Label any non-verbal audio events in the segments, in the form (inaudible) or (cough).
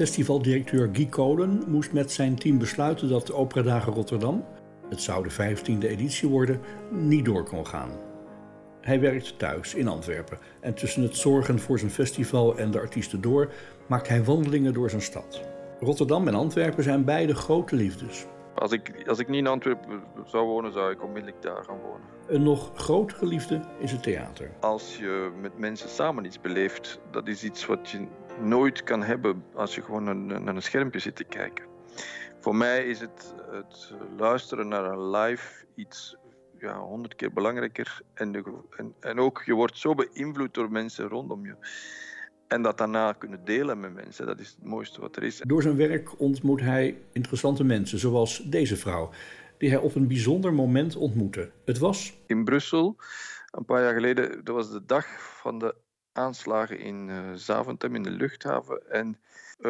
Festivaldirecteur Guy Kolen moest met zijn team besluiten dat de Operadagen Rotterdam, het zou de 15e editie worden, niet door kon gaan. Hij werkt thuis in Antwerpen en tussen het zorgen voor zijn festival en de artiesten door maakt hij wandelingen door zijn stad. Rotterdam en Antwerpen zijn beide grote liefdes. Als ik, als ik niet in Antwerpen zou wonen, zou ik onmiddellijk daar gaan wonen. Een nog grotere liefde is het theater. Als je met mensen samen iets beleeft, dat is iets wat je nooit kan hebben als je gewoon naar, naar een schermpje zit te kijken. Voor mij is het, het luisteren naar een live iets ja, honderd keer belangrijker. En, de, en, en ook, je wordt zo beïnvloed door mensen rondom je. En dat daarna kunnen delen met mensen, dat is het mooiste wat er is. Door zijn werk ontmoet hij interessante mensen, zoals deze vrouw, die hij op een bijzonder moment ontmoette. Het was. In Brussel, een paar jaar geleden, dat was de dag van de aanslagen in uh, Zaventem, in de luchthaven. En uh,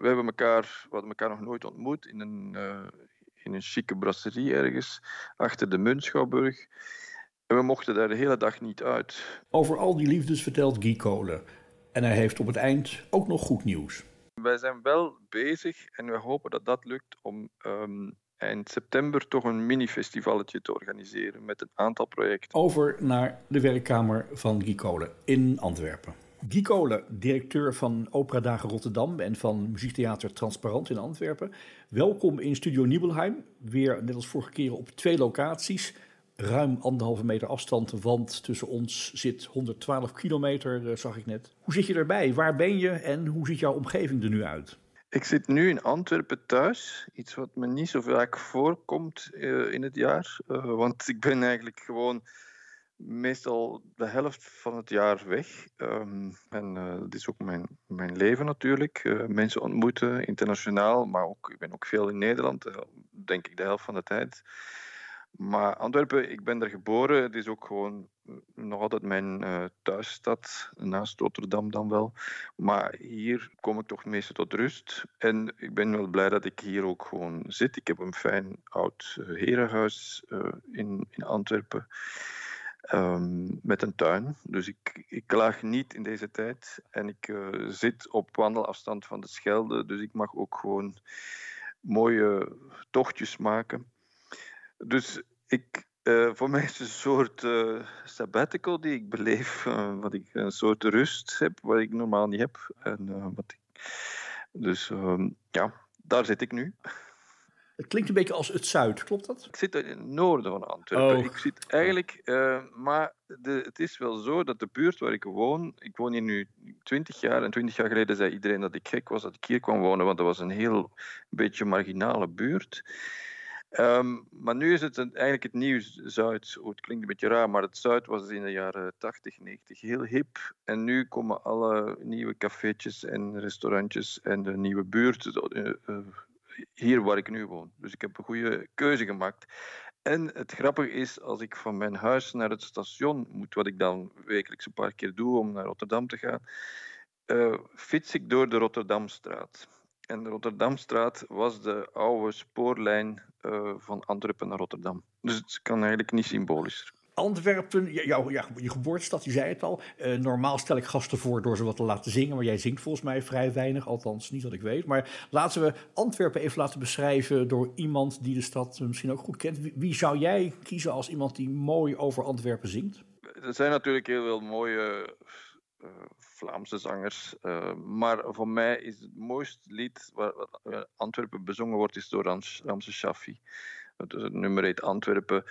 we hebben elkaar, we hadden elkaar nog nooit ontmoet in een, uh, in een chique brasserie ergens, achter de Muntschouwburg. En we mochten daar de hele dag niet uit. Over al die liefdes vertelt Guy Kolen. En hij heeft op het eind ook nog goed nieuws. Wij zijn wel bezig en we hopen dat dat lukt om um, eind september toch een mini-festivalletje te organiseren met een aantal projecten. Over naar de werkkamer van Guy Kolen in Antwerpen. Guy Kolen, directeur van Opera Dagen Rotterdam en van muziektheater Transparant in Antwerpen. Welkom in Studio Nibelheim. Weer net als vorige keren op twee locaties ruim anderhalve meter afstand, want tussen ons zit 112 kilometer, zag ik net. Hoe zit je erbij? Waar ben je en hoe ziet jouw omgeving er nu uit? Ik zit nu in Antwerpen thuis, iets wat me niet zo vaak voorkomt uh, in het jaar, uh, want ik ben eigenlijk gewoon meestal de helft van het jaar weg. Um, en dat is ook mijn, mijn leven natuurlijk. mensen ontmoeten, internationaal, maar ook, ik ben ook veel in Nederland, denk ik de helft van de tijd. Maar Antwerpen, ik ben er geboren. Het is ook gewoon nog altijd mijn uh, thuisstad, naast Rotterdam dan wel. Maar hier kom ik toch meestal tot rust. En ik ben wel blij dat ik hier ook gewoon zit. Ik heb een fijn oud uh, herenhuis uh, in, in Antwerpen. Um, met een tuin. Dus ik, ik klaag niet in deze tijd. En ik zit op wandelafstand van de Schelde. Dus ik mag ook gewoon mooie tochtjes maken. Dus ik, uh, voor mij is het een soort uh, sabbatical die ik beleef, uh, wat ik een soort rust heb, wat ik normaal niet heb. En, wat ik, dus um, ja, daar zit ik nu. Het klinkt een beetje als het zuid, klopt dat? Ik zit in het noorden van Antwerpen. Oh. Ik zit eigenlijk, maar de, het is wel zo dat de buurt waar ik woon, ik woon hier nu 20 jaar en 20 jaar geleden zei iedereen dat ik gek was dat ik hier kwam wonen, want dat was een heel beetje marginale buurt. Um, maar nu is het eigenlijk het nieuw Zuid. Oh, het klinkt een beetje raar, maar het Zuid was in de jaren 80, 90 heel hip. En nu komen alle nieuwe cafeetjes en restaurantjes en de nieuwe buurt uh, uh, hier waar ik nu woon. Dus ik heb een goede keuze gemaakt. En het grappige is, als ik van mijn huis naar het station moet, wat ik dan wekelijks een paar keer doe om naar Rotterdam te gaan, uh, fiets ik door de Rotterdamstraat. En de Rotterdamstraat was de oude spoorlijn uh, van Antwerpen naar Rotterdam. Dus het kan eigenlijk niet symbolischer. Antwerpen, jou, ja, je geboortestad, je zei het al. Uh, normaal stel ik gasten voor door ze wat te laten zingen, maar jij zingt volgens mij vrij weinig, althans niet wat ik weet. Maar laten we Antwerpen even laten beschrijven door iemand die de stad misschien ook goed kent. Wie, wie zou jij kiezen als iemand die mooi over Antwerpen zingt? Er zijn natuurlijk heel veel mooie uh, Vlaamse zangers. Uh, maar voor mij is het mooiste lied waar, waar Antwerpen bezongen wordt, is door Rams, Ramse Shaffi. Het, het nummer heet Antwerpen.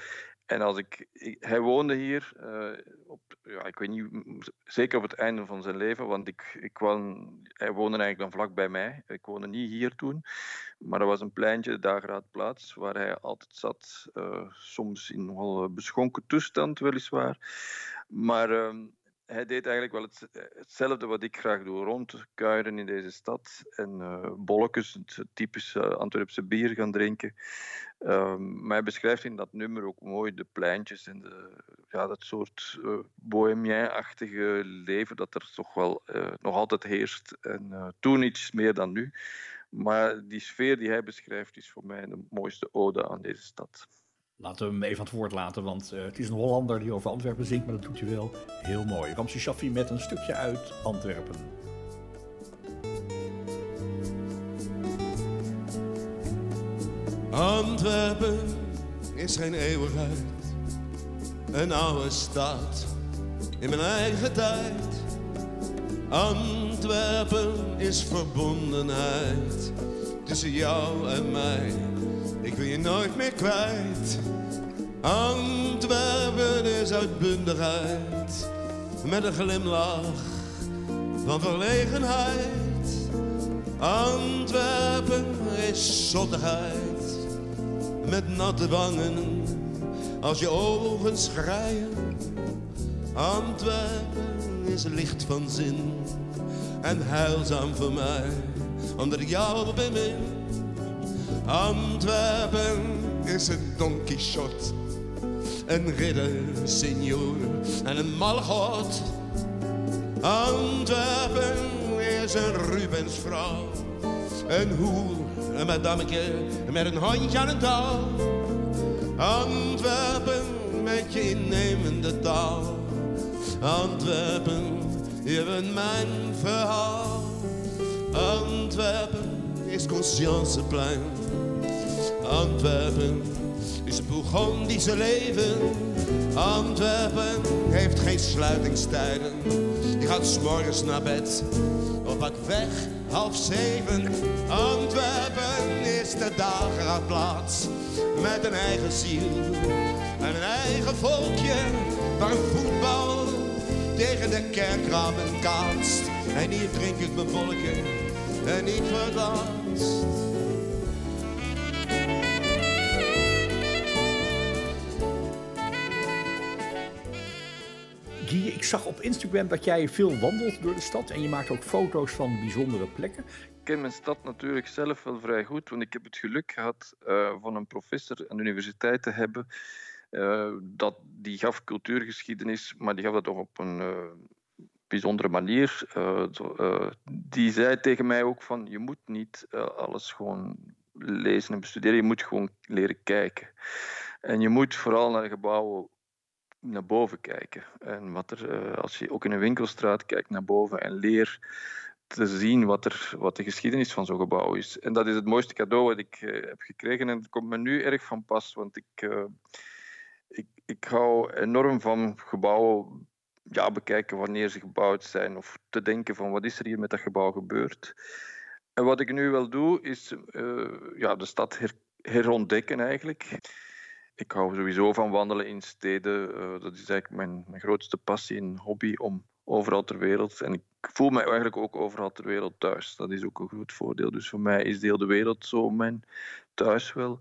en als ik, hij woonde hier, uh, op, ja, ik weet niet, zeker op het einde van zijn leven, want ik, ik woon, hij woonde eigenlijk dan vlak bij mij. Ik woonde niet hier toen, maar er was een pleintje, de Dageraadplaats, waar hij altijd zat. Soms in nogal beschonken toestand, weliswaar. Maar uh, hij deed eigenlijk wel het, hetzelfde wat ik graag doe: rondkuieren in deze stad en uh, bolletjes, het typische Antwerpse bier gaan drinken. Um, maar hij beschrijft in dat nummer ook mooi de pleintjes en de, ja, dat soort uh, bohemien-achtige leven dat er toch wel nog altijd heerst. En toen iets meer dan nu. Maar die sfeer die hij beschrijft is voor mij de mooiste ode aan deze stad. Laten we hem even aan het woord laten, want het is een Hollander die over Antwerpen zingt, maar dat doet hij wel heel mooi. Ramse Shaffi met een stukje uit Antwerpen. Antwerpen is geen eeuwigheid, een oude stad in mijn eigen tijd. Antwerpen is verbondenheid tussen jou en mij. Ik wil je nooit meer kwijt. Antwerpen is uitbundigheid met een glimlach van verlegenheid. Antwerpen is zottigheid met natte wangen als je ogen schreien. Antwerpen is licht van zin en heilzaam voor mij, omdat ik jou bemin. Antwerpen is een Don Quixote, een ridder, senior en een malgod. Antwerpen is een Rubensvrouw, een hoer een madameke met een hondje aan een touw. Antwerpen met je innemende taal. Antwerpen, je bent mijn verhaal. Antwerpen is Conscienceplein. Antwerpen is het Bourgondische leven. Antwerpen heeft geen sluitingstijden. Je gaat s'morgens naar bed op wat weg half zeven. Antwerpen is de dageraadplaats met een eigen ziel en een eigen volkje waar voetbal tegen de kerkramen kaatst. En hier drink ik mijn en niet verlaatst. Ik zag op Instagram dat jij veel wandelt door de stad en je maakt ook foto's van bijzondere plekken. Ik ken mijn stad natuurlijk zelf wel vrij goed, want ik heb het geluk gehad uh, van een professor aan de universiteit te hebben. Uh, dat, die gaf cultuurgeschiedenis, maar die gaf dat toch op een uh, bijzondere manier. Die zei tegen mij ook van, je moet niet alles gewoon lezen en bestuderen, je moet gewoon leren kijken. En je moet vooral naar gebouwen naar boven kijken. En wat er, eh, als je ook in een winkelstraat kijkt naar boven en leer te zien wat, er, wat de geschiedenis van zo'n gebouw is. En dat is het mooiste cadeau wat ik uh, heb gekregen. En het komt me nu erg van pas, want ik, uh, ik, ik hou enorm van gebouwen ja, bekijken wanneer ze gebouwd zijn. Of te denken van wat is er hier met dat gebouw gebeurd. En wat ik nu wel doe, is ja, de stad her, herontdekken eigenlijk ik hou sowieso van wandelen in steden. Uh, dat is eigenlijk mijn, mijn grootste passie en hobby om overal ter wereld. En ik voel mij eigenlijk ook overal ter wereld thuis. Dat is ook een groot voordeel. Dus voor mij is de wereld zo mijn thuis wel.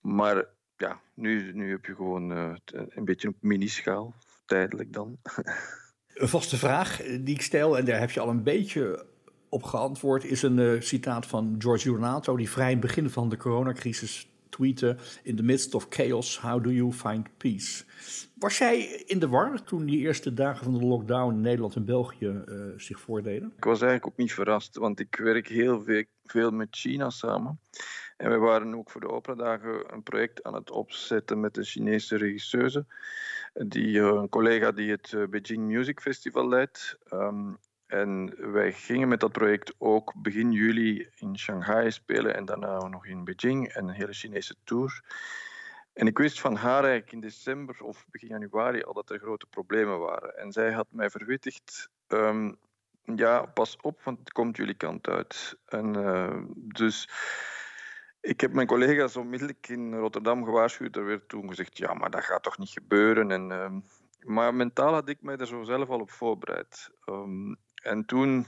Maar ja, nu, nu heb je gewoon uh, een beetje op minischaal, tijdelijk dan. (laughs) Een vaste vraag die ik stel, en daar heb je al een beetje op geantwoord, is een uh, citaat van George Giornato, die vrij in het begin van de coronacrisis tweeten: In the midst of chaos, how do you find peace? Was jij in de war toen die eerste dagen van de lockdown in Nederland en België uh, zich voordeden? Ik was eigenlijk ook niet verrast, want ik werk heel veel, veel met China samen. En we waren ook voor de operadagen een project aan het opzetten met een Chinese regisseuse. Die, uh, een collega die het uh, Beijing Music Festival leidt. Um, en wij gingen met dat project ook begin juli in Shanghai spelen en daarna nog in Beijing en een hele Chinese tour. En ik wist van haar eigenlijk in december of begin januari al dat er grote problemen waren. En zij had mij verwittigd, um, ja, pas op, want het komt jullie kant uit. En uh, dus ik heb mijn collega's onmiddellijk in Rotterdam gewaarschuwd. Er werd toen gezegd, ja, maar dat gaat toch niet gebeuren. En, ehm, maar mentaal had ik mij er zo zelf al op voorbereid. Ehm, en toen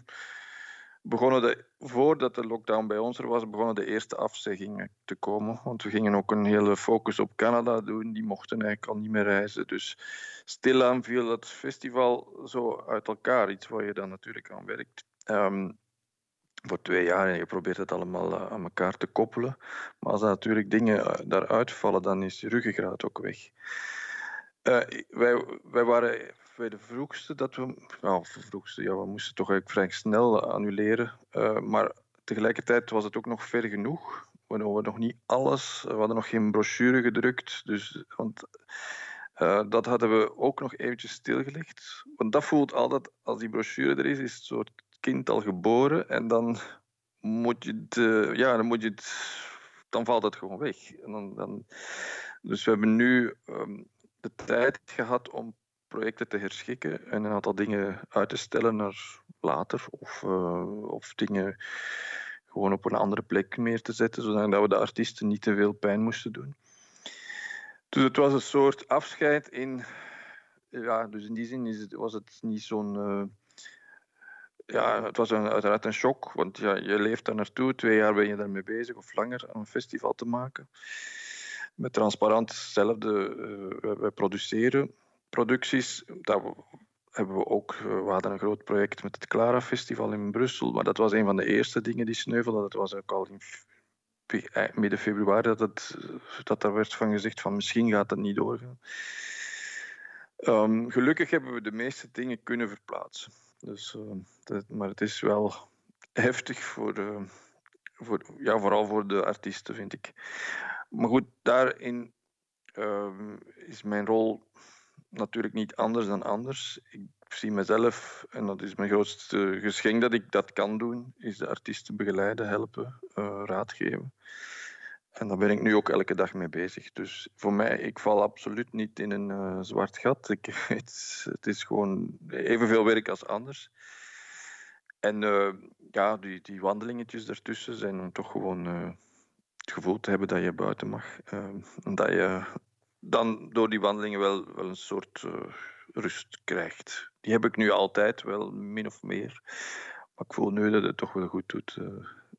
begonnen de, voordat de lockdown bij ons er was, begonnen de eerste afzeggingen te komen. Want we gingen ook een hele focus op Canada doen. Die mochten eigenlijk al niet meer reizen. Dus stilaan viel het festival zo uit elkaar. Iets waar je dan natuurlijk aan werkt. Um, voor twee jaar en je probeert het allemaal eh, aan elkaar te koppelen. Maar als er natuurlijk dingen eh, daaruit vallen, dan is je ruggengraat ook weg. Uh, wij, wij waren bij de vroegste dat we. Nou, vroegste, ja, we moesten toch eigenlijk vrij snel annuleren. Uh, maar tegelijkertijd was het ook nog ver genoeg. We hadden nog niet alles. We hadden nog geen brochure gedrukt. Dus, want uh, dat hadden we ook nog eventjes stilgelegd. Want dat voelt altijd, als die brochure er is, is het soort kind al geboren. En dan moet je het. Ja, dan moet je het. Dan valt het gewoon weg. En dan, dan, dus we hebben nu um, de tijd gehad om projecten te herschikken en een aantal dingen uit te stellen naar later. Of, uh, of dingen gewoon op een andere plek meer te zetten, zodat we de artiesten niet te veel pijn moesten doen. Dus het was een soort afscheid in. Ja, dus in die zin is het, was het niet zo'n. Uh, ja, het was een, uiteraard een shock, want ja, je leeft daar naartoe. Twee jaar ben je daarmee bezig of langer om een festival te maken. Met Transparant hetzelfde. Uh, wij produceren producties. Dat hebben we ook. Eh, we hadden een groot project met het Clara Festival in Brussel. Maar dat was een van de eerste dingen die sneuvelden. Dat was ook al in eh, midden februari dat, het, dat er werd van gezegd van misschien gaat het niet doorgaan. Um, gelukkig hebben we de meeste dingen kunnen verplaatsen. Dus, dat, maar het is wel heftig voor, uh, voor, ja, vooral voor de artiesten, vind ik. Maar goed, daarin is mijn rol natuurlijk niet anders dan anders. Ik zie mezelf, en dat is mijn grootste geschenk dat ik dat kan doen, is de artiesten begeleiden, helpen, uh, raad geven. En daar ben ik nu ook elke dag mee bezig. Dus voor mij, ik val absoluut niet in een uh, zwart gat. Ik, (laughs) het, is gewoon evenveel werk als anders. En uh, ja, die, die wandelingetjes ertussen zijn om toch gewoon het gevoel te hebben dat je buiten mag. en dat je dan door die wandelingen wel, wel een soort uh, rust krijgt. Die heb ik nu altijd wel, min of meer. Maar ik voel nu dat het toch wel goed doet uh,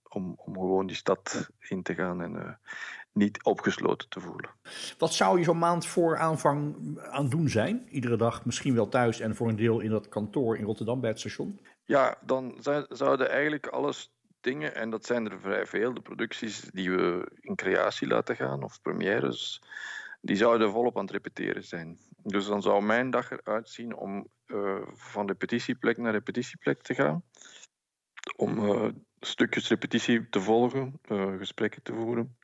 om, om gewoon die stad in te gaan en uh, niet opgesloten te voelen. Wat zou je zo'n maand voor aanvang aan doen zijn? Iedere dag misschien wel thuis en voor een deel in dat kantoor in Rotterdam bij het station? Ja, dan zouden eigenlijk alles dingen, en dat zijn er vrij veel, de producties die we in creatie laten gaan of premières die zouden volop aan het repeteren zijn. Dus dan zou mijn dag eruit zien om uh, van repetitieplek naar repetitieplek te gaan. Om uh, stukjes repetitie te volgen, uh, gesprekken te voeren.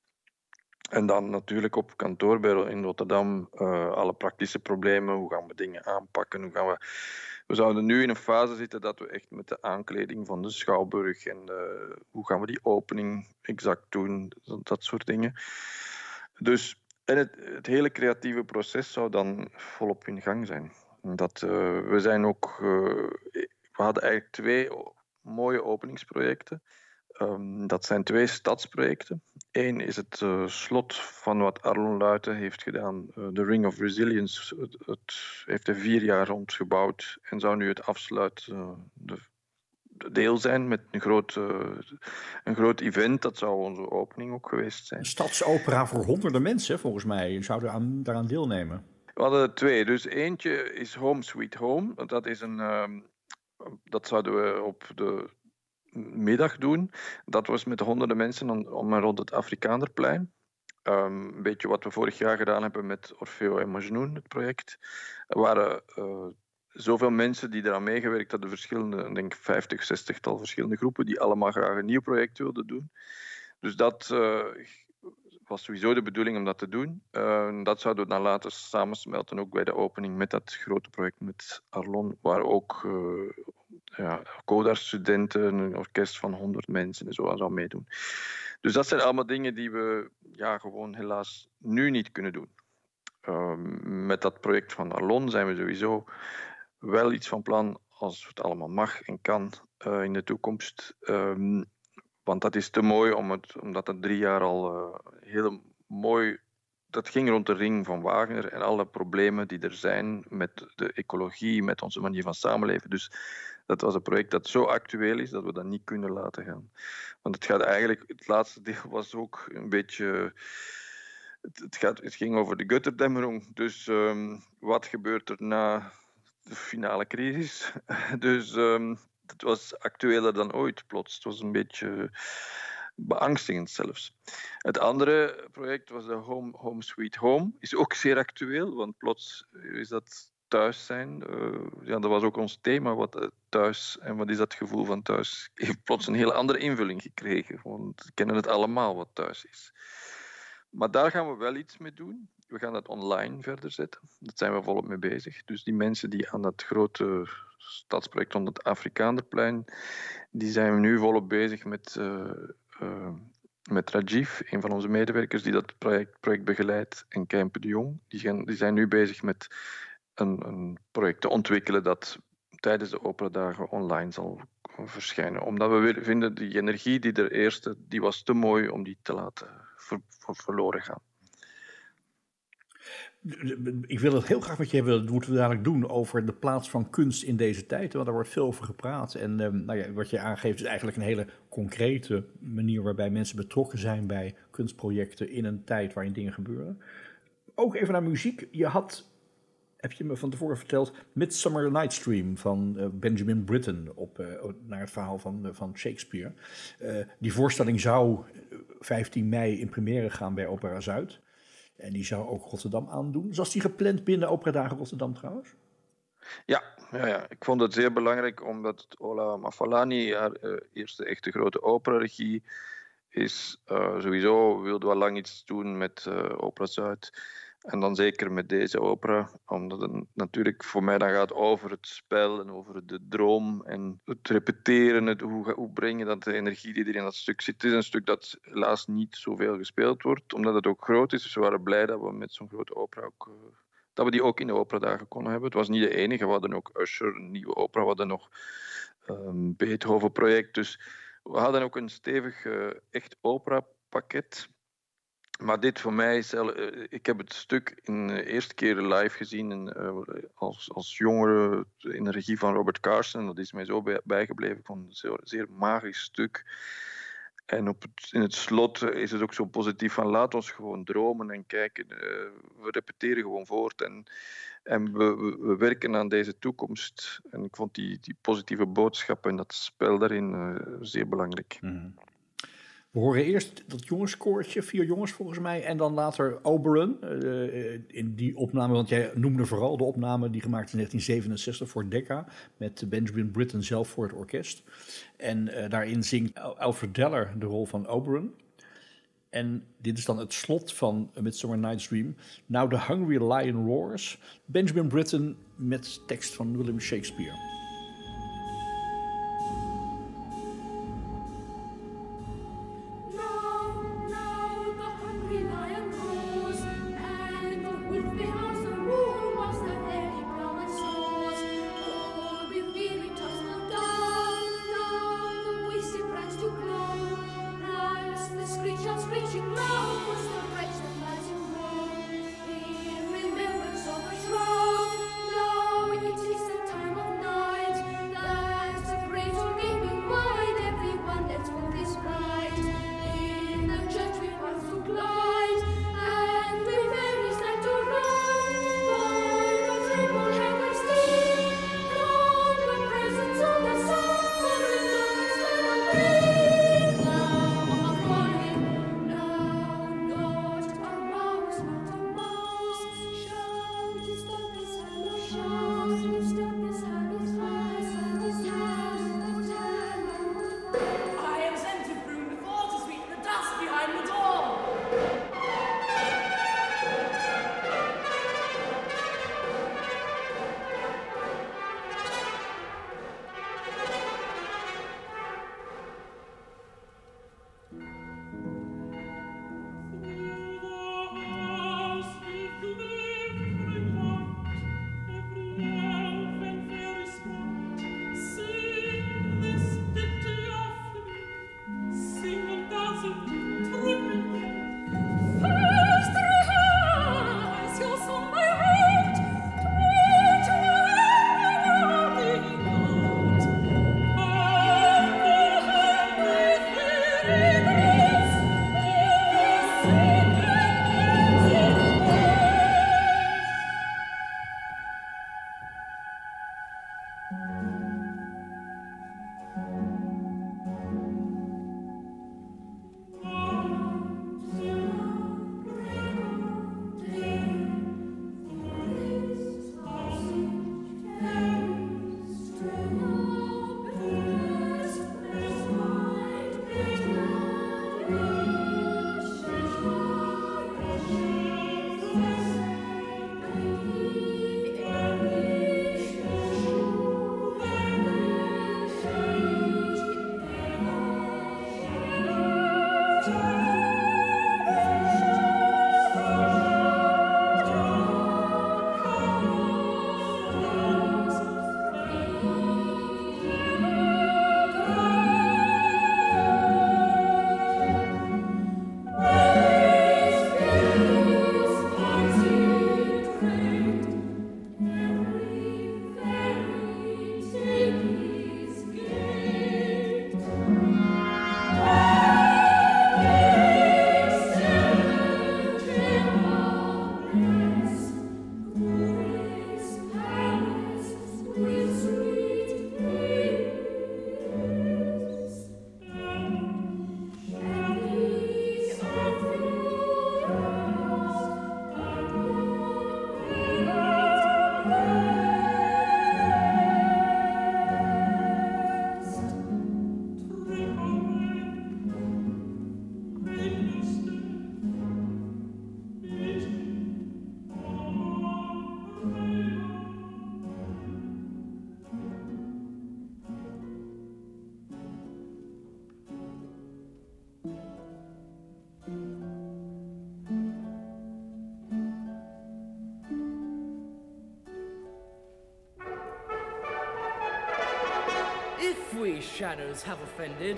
En dan natuurlijk op kantoor bij, in Rotterdam alle praktische problemen. Hoe gaan we dingen aanpakken? Hoe gaan we... we zouden nu in een fase zitten dat we echt met de aankleding van de Schouwburg en hoe gaan we die opening exact doen, dat soort dingen. Dus en het, het, hele creatieve proces zou dan volop in gang zijn. Dat, uh, we zijn ook. Uh, we hadden eigenlijk twee mooie openingsprojecten. Um, dat zijn twee stadsprojecten. Eén is het uh, slot van wat Arlon Luiten heeft gedaan, de Ring of Resilience. Het, heeft er vier jaar rond gebouwd en zou nu het afsluit, deel zijn met een groot, uh, een groot event. Dat zou onze opening ook geweest zijn. Een stadsopera voor honderden mensen, volgens mij, zouden aan, daaraan deelnemen. We hadden twee. Dus eentje is Home Sweet Home. Dat, is een, uh, dat zouden we op de middag doen. Dat was met honderden mensen om rond het Afrikaanderplein. Um, een beetje wat we vorig jaar gedaan hebben met Orfeo en Majnoon, het project. Er waren uh, zoveel mensen die eraan meegewerkt hadden, verschillende, denk 50, 60 tal verschillende groepen, die allemaal graag een nieuw project wilden doen. Dus dat uh, was sowieso de bedoeling om dat te doen. Uh, dat zouden we dan later samensmelten, ook bij de opening met dat grote project met Arlon, waar ook uh, ja, CODAR-studenten, een orkest van 100 mensen en zo aan zou meedoen. Dus dat zijn allemaal dingen die we ja, gewoon helaas nu niet kunnen doen. met dat project van Arlon zijn we sowieso wel iets van plan als het allemaal mag en kan uh, in de toekomst. Um, want dat is te mooi om het, omdat het drie jaar al uh, heel mooi. Dat ging rond de ring van Wagner en alle problemen die er zijn met de ecologie, met onze manier van samenleven. Dus dat was een project dat zo actueel is dat we dat niet kunnen laten gaan. Want het gaat eigenlijk, het laatste deel was ook een beetje. Het, gaat, het ging over de Götterdämmerung. Dus um, wat gebeurt er na de finale crisis? (laughs) Dus um, het was actueler dan ooit plots. Het was een beetje beangstigend zelfs. Het andere project was de Home, Home Sweet Home. Is ook zeer actueel, want plots is dat thuis zijn. Uh, ja, dat was ook ons thema, wat uh, thuis en wat is dat gevoel van thuis, (laughs) heeft plots een hele andere invulling gekregen. Want we kennen het allemaal wat thuis is. Maar daar gaan we wel iets mee doen. We gaan dat online verder zetten. Daar zijn we volop mee bezig. Dus die mensen die aan dat grote stadsproject rond het Afrikaanderplein, die zijn we nu volop bezig met, uh, met Rajiv, een van onze medewerkers die dat project, project begeleidt, en Kempe de Jong. Die, gaan, die zijn nu bezig met een, een project te ontwikkelen dat tijdens de operadagen online zal verschijnen. Omdat we vinden, die energie die er eerste, die was te mooi om die te laten ver, verloren gaan. Ik wil het heel graag met je hebben, dat moeten we dadelijk doen, over de plaats van kunst in deze tijd. Want daar wordt veel over gepraat. En um, nou ja, wat je aangeeft is eigenlijk een hele concrete manier waarbij mensen betrokken zijn bij kunstprojecten in een tijd waarin dingen gebeuren. Ook even naar muziek. Je had heb je me van tevoren verteld, Midsummer Night's Dream van uh, Benjamin Britten op, uh, naar het verhaal van, uh, van Shakespeare. die voorstelling zou 15 mei in première gaan bij Opera Zuid. En die zou ook Rotterdam aandoen. Was die gepland binnen Opera Dagen Rotterdam trouwens? Ja, ja, ja, ik vond het zeer belangrijk omdat Ola Mafalani haar eerste echte grote operaregie is. sowieso wilde wel lang iets doen met Opera Zuid. En dan zeker met deze opera, omdat het natuurlijk voor mij dan gaat over het spel en over de droom en het repeteren. Het, hoe, hoe breng je dat de energie die er in dat stuk zit? Het is een stuk dat helaas niet zoveel gespeeld wordt, omdat het ook groot is. Dus we waren blij dat we met zo'n grote opera ook, uh, dat we die ook in de operadagen konden hebben. Het was niet de enige. We hadden ook Usher, een nieuwe opera. We hadden nog um, Beethoven-project. Dus we hadden ook een stevig uh, echt opera-pakket. Maar dit voor mij is. Uh, ik heb het stuk in de eerste keer live gezien uh, als, als jongere in de regie van Robert Carson. Dat is mij zo bij, bijgebleven. Vond het een zeer, magisch stuk. En op in het slot is het ook zo positief van laat ons gewoon dromen en kijken. We repeteren gewoon voort en, en we, we, we, werken aan deze toekomst. En ik vond die, die positieve boodschap en dat spel daarin zeer belangrijk. Mm. We horen eerst dat jongenskoortje, vier jongens volgens mij, en dan later Oberon. Uh, in die opname, want jij noemde vooral de opname die gemaakt in 1967 voor Decca, met Benjamin Britten zelf voor het orkest. En uh, daarin zingt Alfred Deller de rol van Oberon. En dit is dan het slot van Midsummer Night's Dream. Now the Hungry Lion Roars. Benjamin Britten met tekst van William Shakespeare. Shadows have offended.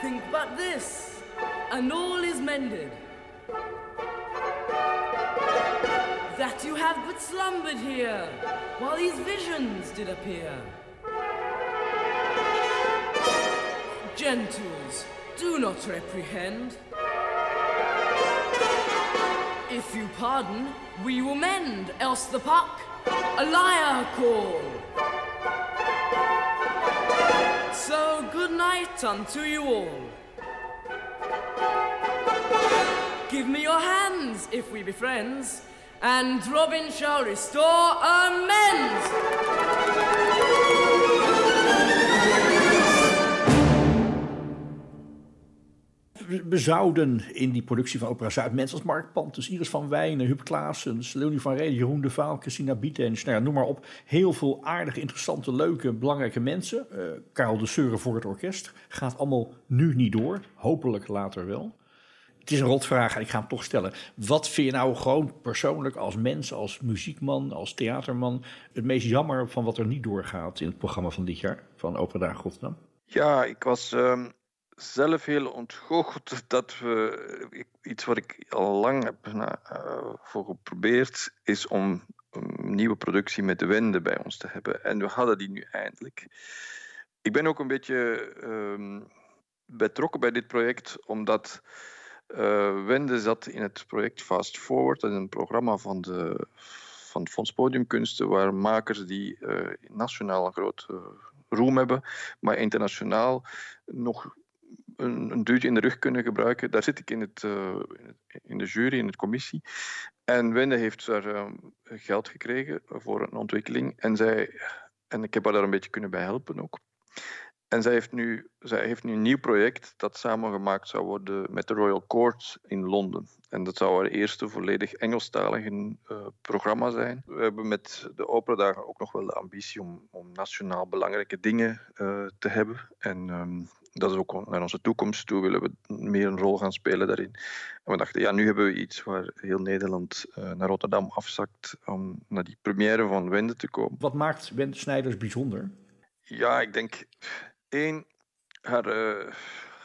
Think but this, and all is mended. That you have but slumbered here, while these visions did appear. Gentles, do not reprehend. If you pardon, we will mend, else the puck a liar call. Night unto you all. Give me your hands if we be friends, and Robin shall restore amends. We zouden in die productie van Opera Zuid mensen als Mark Pantus, Iris van Wijnen, Huub Klaasens, Leonie van Reden, Jeroen de Vaal, Christina Bietens, nou ja, noem maar op. Heel veel aardige, interessante, leuke, belangrijke mensen. Uh, Karel de Seuren voor het orkest. Gaat allemaal nu niet door. Hopelijk later wel. Het is een rotvraag en ik ga hem toch stellen. Wat vind je nou gewoon persoonlijk als mens, als muziekman, als theaterman... het meest jammer van wat er niet doorgaat in het programma van dit jaar van Opera Rotterdam? Ja, ik was... Um zelf heel ontgoocheld (laughs) dat we iets wat ik al lang heb uh, voor geprobeerd, is om een nieuwe productie met de Wende bij ons te hebben. En we hadden die nu eindelijk. Ik ben ook een beetje uh, betrokken bij dit project, omdat uh, Wende zat in het project Fast Forward, dat is een programma van, de, van het Fonds Podiumkunsten, waar makers die uh, nationaal een grote roem hebben, maar internationaal nog een, een duwtje in de rug kunnen gebruiken. Daar zit ik in, het, uh, in de jury, in de commissie. En Wende heeft daar uh, geld gekregen voor een ontwikkeling. En, zij, en ik heb haar daar een beetje kunnen bij helpen ook. En zij heeft, nu, zij heeft nu een nieuw project dat samengemaakt zou worden met de Royal Court in Londen. En dat zou haar eerste volledig Engelstalige uh, programma zijn. We hebben met de Opera-dagen ook nog wel de ambitie om, om nationaal belangrijke dingen uh, te hebben. En um, dat is ook naar onze toekomst toe willen we meer een rol gaan spelen daarin. En we dachten, ja, nu hebben we iets waar heel Nederland uh, naar Rotterdam afzakt om naar die première van Wende te komen. Wat maakt Wende Snijders bijzonder? Ja, ik denk één, haar, uh,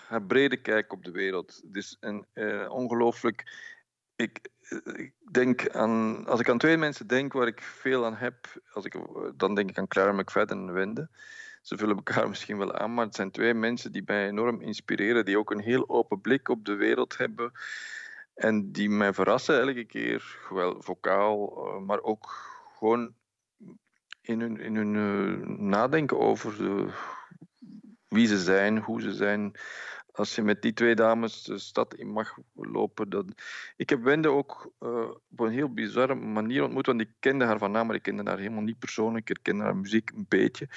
haar brede kijk op de wereld. Het is een uh, ongelooflijk. Ik, ik denk aan, als ik aan twee mensen denk waar ik veel aan heb, als ik, dan denk ik aan Clara McFadden en Wende ze vullen elkaar (laughs) misschien wel aan, maar het zijn twee mensen die mij enorm inspireren, die ook een heel open blik op de wereld hebben en die mij verrassen elke keer, wel vocaal, eh, maar ook gewoon in hun, in hun uh, nadenken over de, wie ze zijn, hoe ze zijn. Als je met die twee dames de stad in mag lopen. Dan... Ik heb Wende ook uh, op een heel bizarre manier ontmoet, want ik kende haar van naam, maar ik kende haar helemaal niet persoonlijk. Ik kende haar muziek een beetje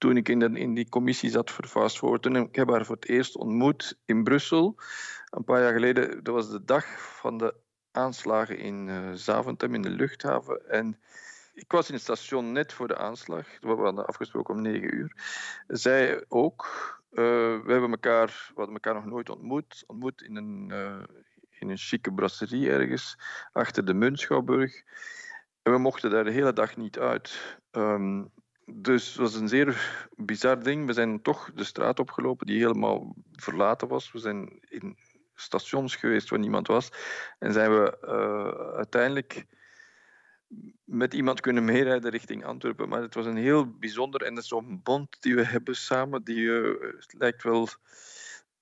toen ik in, de, in die commissie zat voor Fast Forward. Toen ik heb haar voor het eerst ontmoet in Brussel. Een paar jaar geleden. Dat was de dag van de aanslagen in uh, Zaventem, in de luchthaven. En ik was in het station net voor de aanslag. We hadden afgesproken om negen uur. Zij ook. Uh, we, hebben elkaar, we hadden elkaar nog nooit ontmoet. Ontmoet in een, uh, in een chique brasserie ergens, achter de Muntschouwburg. En we mochten daar de hele dag niet uit. Um, dus het was een zeer bizar ding. We zijn toch de straat opgelopen die helemaal verlaten was. We zijn in stations geweest waar niemand was. En zijn we uh, uiteindelijk met iemand kunnen meerijden richting Antwerpen. Maar het was een heel bijzonder en zo'n bond die we hebben samen. Die uh, lijkt wel.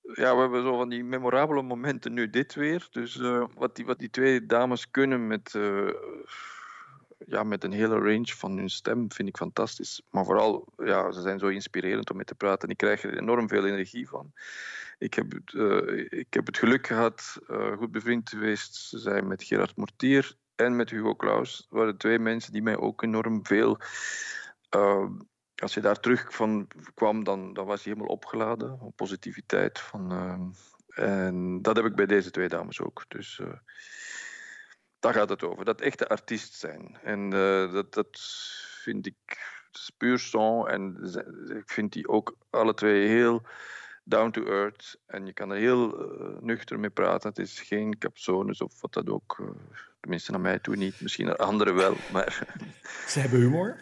Ja, we hebben zo van die memorabele momenten nu dit weer. Dus uh, wat, die, wat die twee dames kunnen met ja, met een hele range van hun stem vind ik fantastisch. Maar vooral, ja, ze zijn zo inspirerend om mee te praten. Ik krijg er enorm veel energie van. Ik heb, ik heb het geluk gehad, goed bevriend geweest te zijn met Gerard Mortier en met Hugo Claus. Dat waren twee mensen die mij ook enorm veel... Uh, als je daar terug van kwam, dan, was je helemaal opgeladen. Positiviteit. Van, en dat heb ik bij deze twee dames ook. Dus daar gaat het over. Dat echte artiest zijn. En dat, dat vind ik puur son. En ik vind die ook alle twee heel down to earth. En je kan er heel uh, nuchter mee praten. Het is geen capsones of wat dat ook. Uh, tenminste, naar mij toe niet. Misschien naar anderen wel. Maar... (laughs) Ze hebben humor?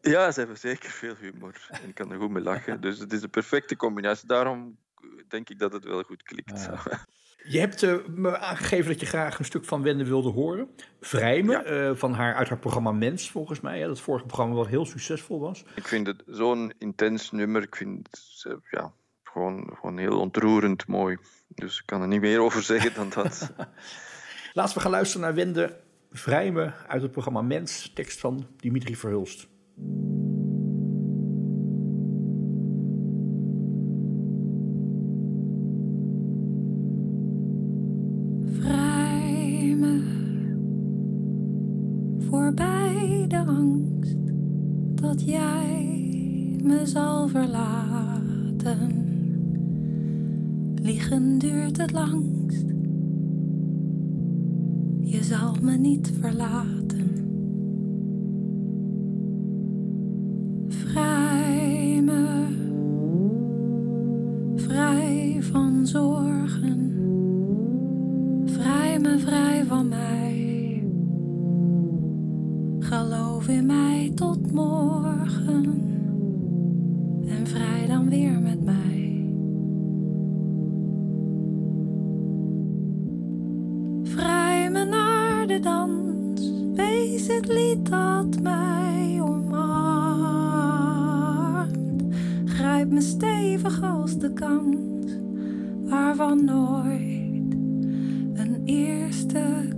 Ja, ze hebben zeker veel humor. En ik kan er goed mee lachen. (laughs) Dus het is de perfecte combinatie. Daarom denk ik dat het wel goed klikt. (laughs) Je hebt uh, me aangegeven dat je graag een stuk van Wende wilde horen. Vrijme, ja. uh, van haar, uit haar programma Mens, volgens mij. Hè, dat vorige programma wat heel succesvol was. Ik vind het zo'n intens nummer. Ik vind uh, ja, gewoon, heel ontroerend mooi. Dus ik kan er niet meer over zeggen dan dat. (laughs) Laten we gaan luisteren naar Wende Vrijme uit het programma Mens. Tekst van Dimitri Verhulst. Een eerste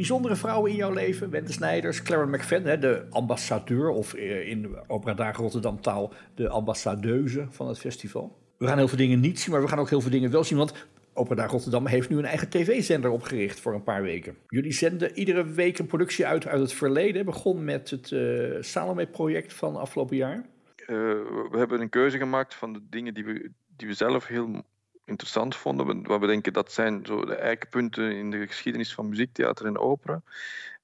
bijzondere vrouwen in jouw leven. Wente Snijders, Claren McFadden, de ambassadeur, of eh, in Opera Dagen Rotterdam taal de ambassadeuze van het festival. We gaan heel veel dingen niet zien, maar we gaan ook heel veel dingen wel zien. Want Opera Dagen Rotterdam heeft nu een eigen tv-zender opgericht voor een paar weken. Jullie zenden iedere week een productie uit uit het verleden. Begon met het uh, Salome-project van afgelopen jaar. Uh, we hebben een keuze gemaakt van de dingen die we, die we zelf heel interessant vonden. Wat we denken dat zijn zo de eikpunten in de geschiedenis van muziektheater en opera,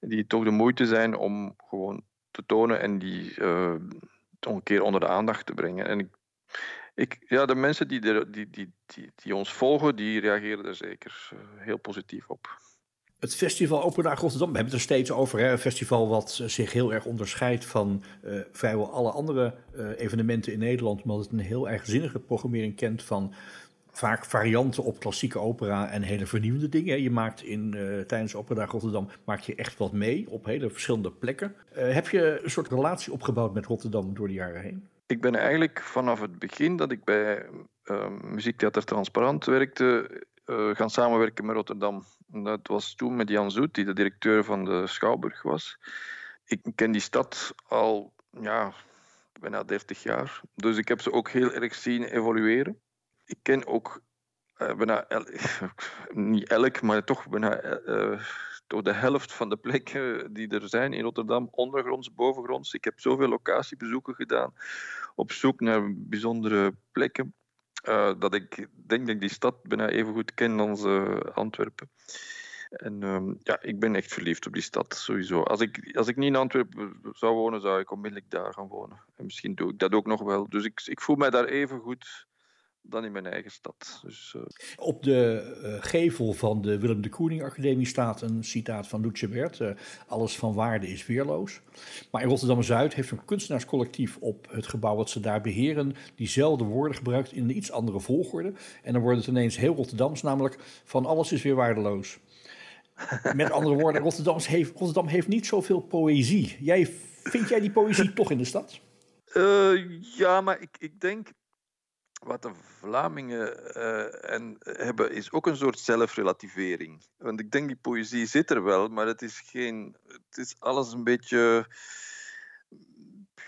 die toch de moeite zijn om gewoon te tonen en die uh, toch een keer onder de aandacht te brengen. En ik, Ik, ja, de mensen die, er, die, die, die, ons volgen, die reageren er zeker uh, heel positief op. Het festival Open Dag Rotterdam, we hebben het er steeds over. Hè? Een festival wat zich heel erg onderscheidt van vrijwel alle andere evenementen in Nederland. Omdat het een heel eigenzinnige programmering kent van vaak varianten op klassieke opera en hele vernieuwende dingen. Je maakt in, uh, tijdens Opera Rotterdam maak je echt wat mee op hele verschillende plekken. heb je een soort relatie opgebouwd met Rotterdam door de jaren heen? Ik ben eigenlijk vanaf het begin dat ik bij Muziektheater Transparant werkte, gaan samenwerken met Rotterdam. Dat was toen met Jan Zoet, die de directeur van de Schouwburg was. Ik ken die stad al ja, bijna 30 jaar. Dus ik heb ze ook heel erg zien evolueren. Ik ken ook uh, bijna, (laughs) niet elk, maar toch bijna uh, de helft van de plekken die er zijn in Rotterdam, ondergronds, bovengronds. Ik heb zoveel locatiebezoeken gedaan op zoek naar bijzondere plekken. Uh, dat ik denk dat ik die stad bijna even goed ken als Antwerpen. En uh, ja, ik ben echt verliefd op die stad, sowieso. Als ik, als ik niet in Antwerpen zou wonen, zou ik onmiddellijk daar gaan wonen. En misschien doe ik dat ook nog wel. Dus ik, ik voel mij daar even goed dan in mijn eigen stad. Dus, uh... Op de uh, gevel van de Willem de Koning Academie staat een citaat van Lucebert. Uh, alles van waarde is weerloos. Maar in Rotterdam-Zuid heeft een kunstenaarscollectief op het gebouw wat ze daar beheren... diezelfde woorden gebruikt in een iets andere volgorde. En dan wordt het ineens heel Rotterdams, namelijk van alles is weer waardeloos. Met andere woorden, Rotterdam heeft, Rotterdam heeft niet zoveel poëzie. Jij, vind jij die poëzie toch in de stad? ja, maar ik, ik denk wat de Vlamingen uh, en hebben, is ook een soort zelfrelativering. Want ik denk die poëzie zit er wel, maar het is geen. Het is alles een beetje.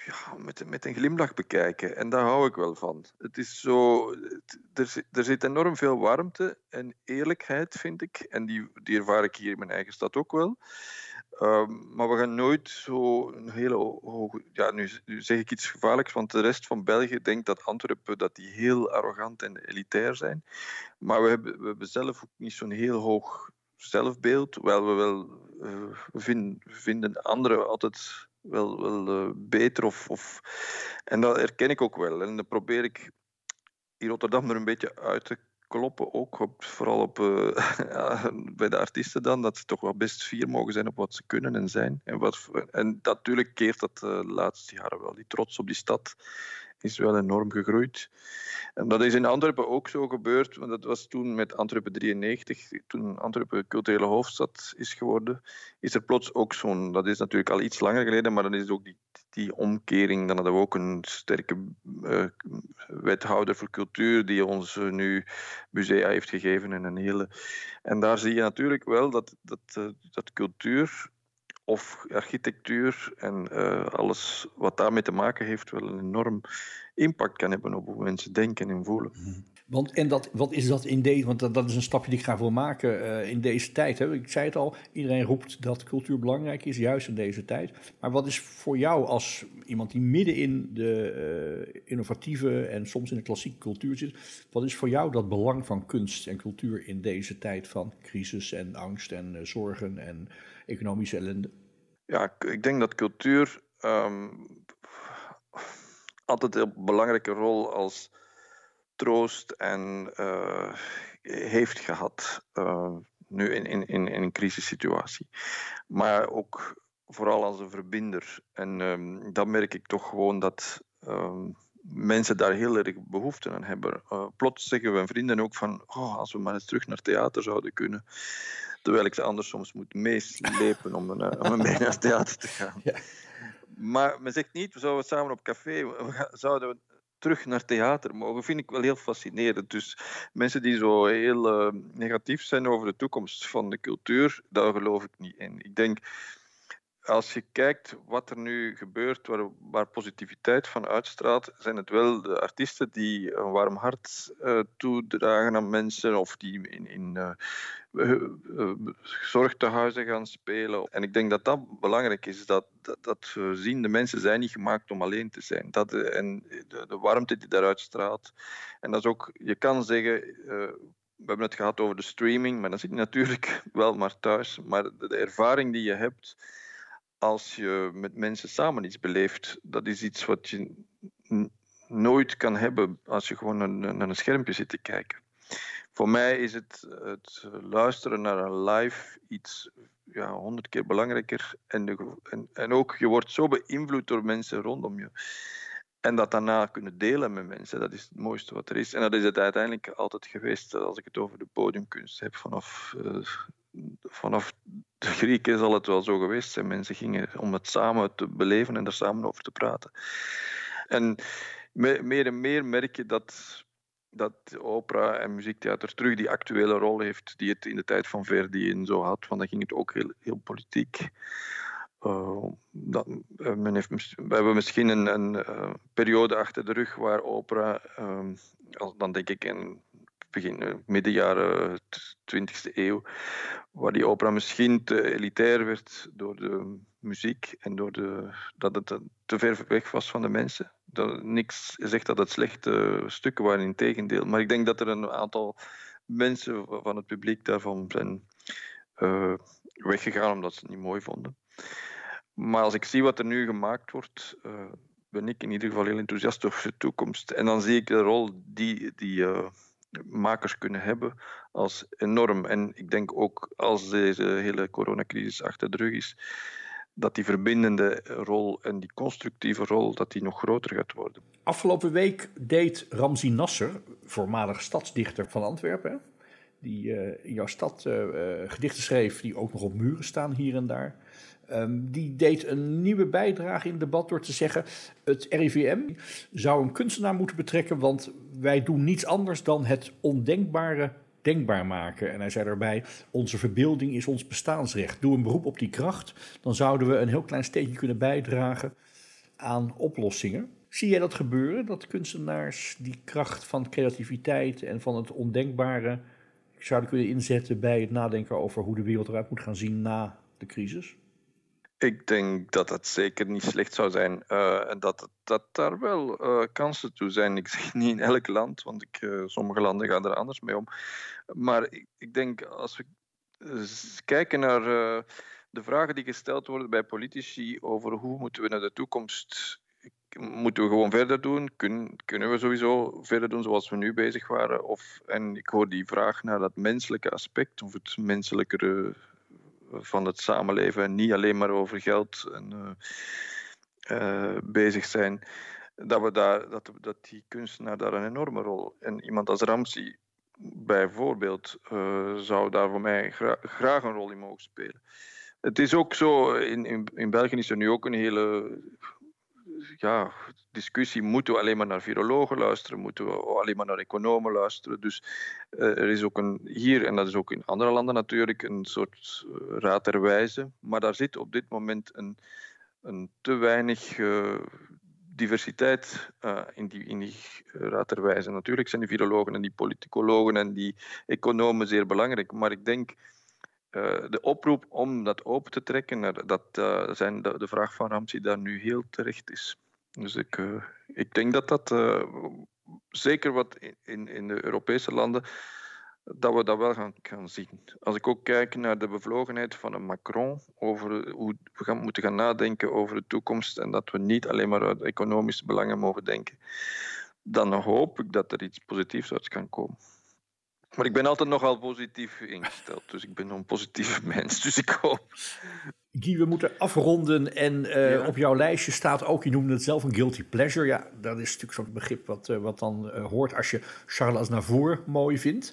Ja, met, met een glimlach bekijken. En daar hou ik wel van. Het is zo. er, er zit enorm veel warmte en eerlijkheid, vind ik. En die, die ervaar ik hier in mijn eigen stad ook wel. Um, maar we gaan nooit zo een hele hoge. Ja, nu, zeg ik iets gevaarlijks, want de rest van België denkt dat Antwerpen dat die heel arrogant en elitair zijn. Maar we hebben, we hebben zelf ook niet zo'n heel hoog zelfbeeld. Terwijl we wel uh, vinden, anderen altijd wel, wel uh, beter. Of, of, en dat herken ik ook wel. En dan probeer ik in Rotterdam er een beetje uit te kloppen ook op, vooral op, (laughs) ja, bij de artiesten dan, dat ze toch wel best fier mogen zijn op wat ze kunnen en zijn. En, wat, en natuurlijk keert dat de laatste jaren wel. Die trots op die stad is wel enorm gegroeid. En dat is in Antwerpen ook zo gebeurd, want dat was toen met Antwerpen 93, toen Antwerpen culturele hoofdstad is geworden, is er plots ook zo'n, dat is natuurlijk al iets langer geleden, maar dan is ook die, die omkering, dan hadden we ook een sterke uh, wethouder voor cultuur die ons uh, nu musea heeft gegeven en een hele... En daar zie je natuurlijk wel dat, dat, uh, dat cultuur of architectuur en uh, alles wat daarmee te maken heeft, wel een enorm impact kan hebben op hoe mensen denken en voelen. Mhm. Want en dat, wat is dat in deze, want dat, dat is een stapje die ik graag wil maken uh, in deze tijd. Hè? Ik zei het al, iedereen roept dat cultuur belangrijk is, juist in deze tijd. Maar wat is voor jou als iemand die midden in de uh, innovatieve en soms in de klassieke cultuur zit, wat is voor jou dat belang van kunst en cultuur in deze tijd van crisis en angst en zorgen en economische ellende? Ja, ik denk dat cultuur um, altijd een belangrijke rol als troost en uh, heeft gehad. Uh, nu in, in, in, in een crisissituatie. Maar ook vooral als een verbinder. En um, dan merk ik toch gewoon dat um, mensen daar heel erg behoefte aan hebben. Uh, plots zeggen we vrienden ook van, oh, als we maar eens terug naar theater zouden kunnen. Terwijl ik ze anders soms moet meeslepen om, een, om (laughs) mee naar het theater te gaan. Ja. Maar men zegt niet, we zouden samen op café, we zouden we terug naar theater mogen, vind ik wel heel fascinerend. Dus mensen die zo heel uh, negatief zijn over de toekomst van de cultuur, daar geloof ik niet in. Ik denk, als je kijkt wat er nu gebeurt, waar, waar, positiviteit van uitstraalt, zijn het wel de artiesten die een warm hart uh, toedragen aan mensen of die in, in uh, uh, zorgtehuizen gaan spelen. En ik denk dat dat belangrijk is, dat, dat, we zien, de mensen zijn niet gemaakt om alleen te zijn. Dat, en de, de warmte die daaruit straalt. En dat is ook, je kan zeggen, we hebben het gehad over de streaming, maar dan zit je natuurlijk (laughs) wel maar thuis. Maar de ervaring die je hebt als je met mensen samen iets beleeft, dat is iets wat je nooit kan hebben als je gewoon naar, een schermpje zit te kijken. Voor mij is het, het luisteren naar een live iets ja, honderd keer belangrijker. En, de, en, en ook, je wordt zo beïnvloed door mensen rondom je. En dat daarna kunnen delen met mensen, dat is het mooiste wat er is. En dat is het uiteindelijk altijd geweest, als ik het over de podiumkunst heb. Vanaf, uh, vanaf de Grieken zal het wel zo geweest zijn. Mensen gingen om het samen te beleven en er samen over te praten. En meer en meer merk je dat, dat opera en muziektheater terug die actuele rol heeft die het in de tijd van Verdi en zo had. Want dan ging het ook heel, heel politiek. Men heeft, we hebben misschien een, een uh, periode achter de rug waar opera, ehm, dan denk ik in begin, midden jaren 20e eeuw, waar die opera misschien te elitair werd door de muziek en door de, dat het te ver weg was van de mensen. Dat, niks zegt dat het slechte stukken waren, in tegendeel. Maar ik denk dat er een aantal mensen van het publiek daarvan zijn weggegaan omdat ze het niet mooi vonden. Maar als ik zie wat er nu gemaakt wordt, uh, ben ik in ieder geval heel enthousiast over de toekomst. En dan zie ik de rol die, die uh, makers kunnen hebben als enorm. En ik denk ook als deze hele coronacrisis achter de rug is, dat die verbindende rol en die constructieve rol dat die nog groter gaat worden. Afgelopen week deed Ramzi Nasser, voormalig stadsdichter van Antwerpen, die uh, in jouw stad gedichten schreef die ook nog op muren staan hier en daar. Um, die deed een nieuwe bijdrage in het debat door te zeggen: het RIVM zou een kunstenaar moeten betrekken, want wij doen niets anders dan het ondenkbare denkbaar maken. En hij zei daarbij: onze verbeelding is ons bestaansrecht. Doe een beroep op die kracht, dan zouden we een heel klein steentje kunnen bijdragen aan oplossingen. Zie jij dat gebeuren? Dat kunstenaars die kracht van creativiteit en van het ondenkbare zouden kunnen inzetten bij het nadenken over hoe de wereld eruit moet gaan zien na de crisis? Ik denk dat het zeker niet slecht zou zijn. Uh, en dat, dat daar wel uh, kansen toe zijn. Ik zeg niet in elk land, want ik, uh, sommige landen gaan er anders mee om. Maar ik, ik denk als we kijken naar de vragen die gesteld worden bij politici over hoe moeten we naar de toekomst. Moeten we gewoon verder doen? Kun, kunnen we sowieso verder doen zoals we nu bezig waren? Of, en ik hoor die vraag naar dat menselijke aspect, of het menselijke van het samenleven en niet alleen maar over geld en, uh, bezig zijn, dat, we daar, dat, dat die kunstenaar daar een enorme rol. En iemand als Ramsey bijvoorbeeld uh, zou daar voor mij gra graag een rol in mogen spelen. Het is ook zo, in, in, in België is er nu ook een hele ja, discussie, moeten we alleen maar naar virologen luisteren, moeten we alleen maar naar economen luisteren. Dus uh, er is ook een, hier, en dat is ook in andere landen natuurlijk, een soort uh, raad der wijze. Maar daar zit op dit moment een, een te weinig uh, diversiteit in die, in die raad der wijze. Natuurlijk zijn die virologen en die politicologen en die economen zeer belangrijk, maar ik denk uh, de oproep om dat open te trekken, dat uh, zijn de, de, vraag van Ramsey daar nu heel terecht is. Dus ik, uh, ik denk dat dat zeker wat in, in de Europese landen, dat we dat wel gaan, gaan zien. Als ik ook kijk naar de bevlogenheid van Macron over hoe we gaan, moeten gaan nadenken over de toekomst en dat we niet alleen maar uit economische belangen mogen denken, dan hoop ik dat er iets positiefs uit kan komen. Maar ik ben altijd nogal positief ingesteld. Dus ik ben een positieve (laughs) mens. Dus ik hoop. Guy, we moeten afronden. En uh, ja. op jouw lijstje staat ook, je noemde het zelf een guilty pleasure. Ja, dat is natuurlijk zo'n begrip wat, uh, wat dan uh, hoort als je Charles Aznavour mooi vindt.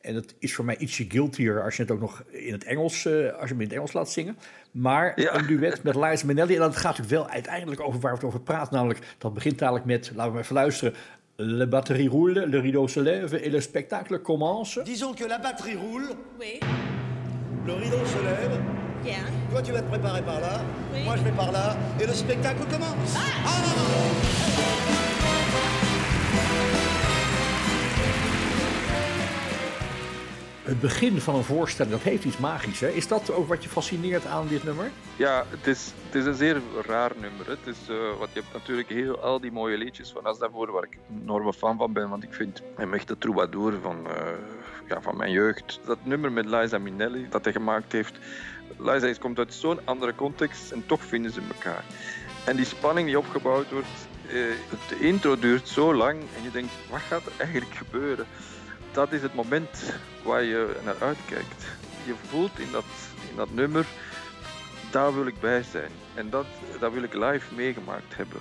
En dat is voor mij ietsje guiltier als je het ook nog in het Engels, als je hem in het Engels laat zingen. Maar ja. een duet met Liza Minnelli. En dat gaat natuurlijk wel uiteindelijk over waar we het over praten. Namelijk, dat begint dadelijk met, laten we maar even luisteren. La batterie roule, le rideau se lève et le spectacle commence. Disons que la batterie roule. Oui. Le rideau se lève. Bien. Toi, tu vas te préparer par là. Oui. Moi, je vais par là. Et le spectacle commence. Ah, ah Het begin van een voorstelling, dat heeft iets magisch. Hè? Is dat ook wat je fascineert aan dit nummer? Ja, het is, het is een zeer raar nummer. Het is, uh, wat je hebt natuurlijk heel, al die mooie liedjes van Aznavour, waar ik een enorme fan van ben. Want ik vind hem echt de troubadour van, uh, ja, van mijn jeugd. Dat nummer met Liza Minnelli, dat hij gemaakt heeft. Liza komt uit zo'n andere context en toch vinden ze elkaar. En die spanning die opgebouwd wordt, de intro duurt zo lang en je denkt, wat gaat er eigenlijk gebeuren? Dat is het moment waar je naar uitkijkt. Je voelt in dat, in dat nummer, daar wil ik bij zijn. En dat, dat wil ik live meegemaakt hebben.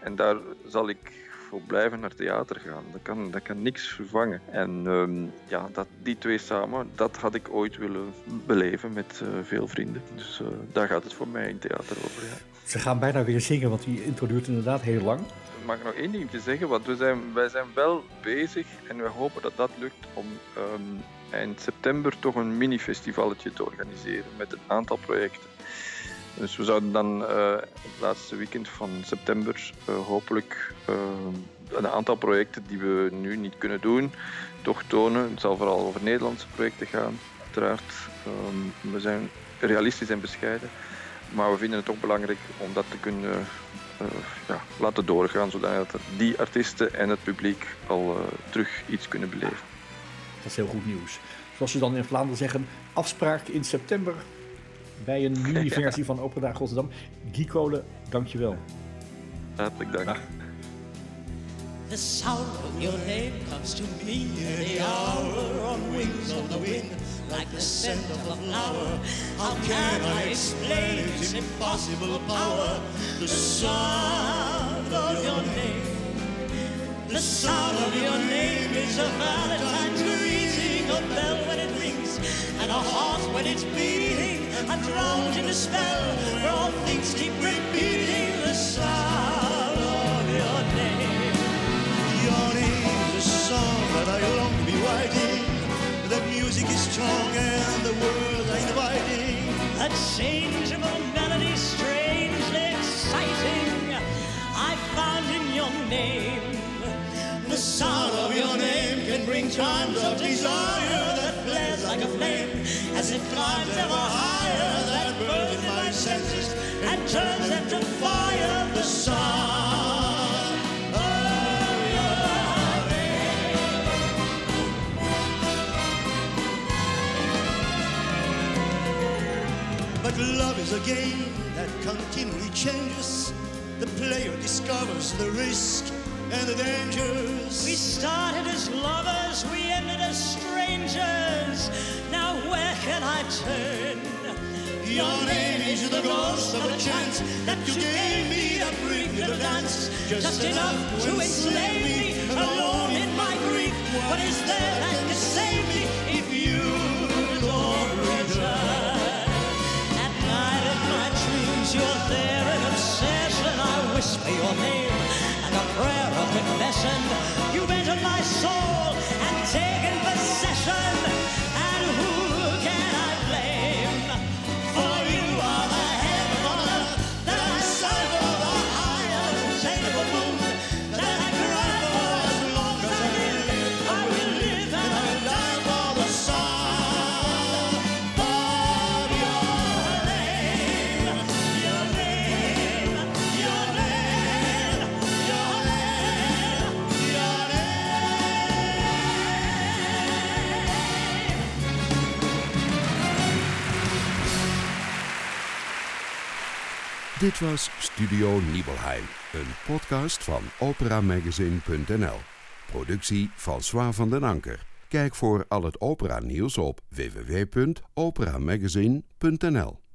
En daar zal ik voor blijven naar theater gaan. Dat kan, dat kan niks vervangen. En ehm, ja, dat, die twee samen, dat had ik ooit willen beleven met uh, veel vrienden. Dus uh, daar gaat het voor mij in theater over. Ze gaan bijna weer zingen, want die intro duurt inderdaad heel lang. Mag nog één ding zeggen, want we zijn, wij zijn wel bezig en we hopen dat dat lukt om um, eind september toch een mini-festivalletje te organiseren met een aantal projecten. Dus we zouden dan uh, het laatste weekend van september uh, hopelijk uh, een aantal projecten die we nu niet kunnen doen, toch tonen. Het zal vooral over Nederlandse projecten gaan, uiteraard. Um, we zijn realistisch en bescheiden, maar we vinden het toch belangrijk om dat te kunnen ja, laten doorgaan, zodat die artiesten en het publiek al terug iets kunnen beleven. Dat is heel goed nieuws. Zoals ze dan in Vlaanderen zeggen, afspraak in september bij een (laughs) mini-versie van Opera Rotterdam. Guy Kolen, dankjewel. Hartelijk dank. Dag. The sound of your name comes to me in the hour on wings of the wind, like the scent of a flower. How can I explain its impossible power? The sound of your name. The sound of your name is a Valentine's greeting, a bell when it rings, and a heart when it's beating. I'm drowned in a spell where all things keep repeating and the words are inviting. A changeable melody, strangely exciting. I found in your name. The sound of your name can bring times of desire that flares like a flame as it climbs ever higher. That burns in my senses and turns them to fire. The sound love is a game that continually changes. The player discovers the risk and the dangers. We started as lovers, we ended as strangers. Now where can I turn? Your name is the ghost of a chance that you gave me to bring to the dance. Just, Just enough to enslave me, alone in my grief. What is there that can save of Dit was Studio Nibelheim, een podcast van operamagazine.nl. Productie François van den Anker. Kijk voor al het opera nieuws op www.operamagazine.nl.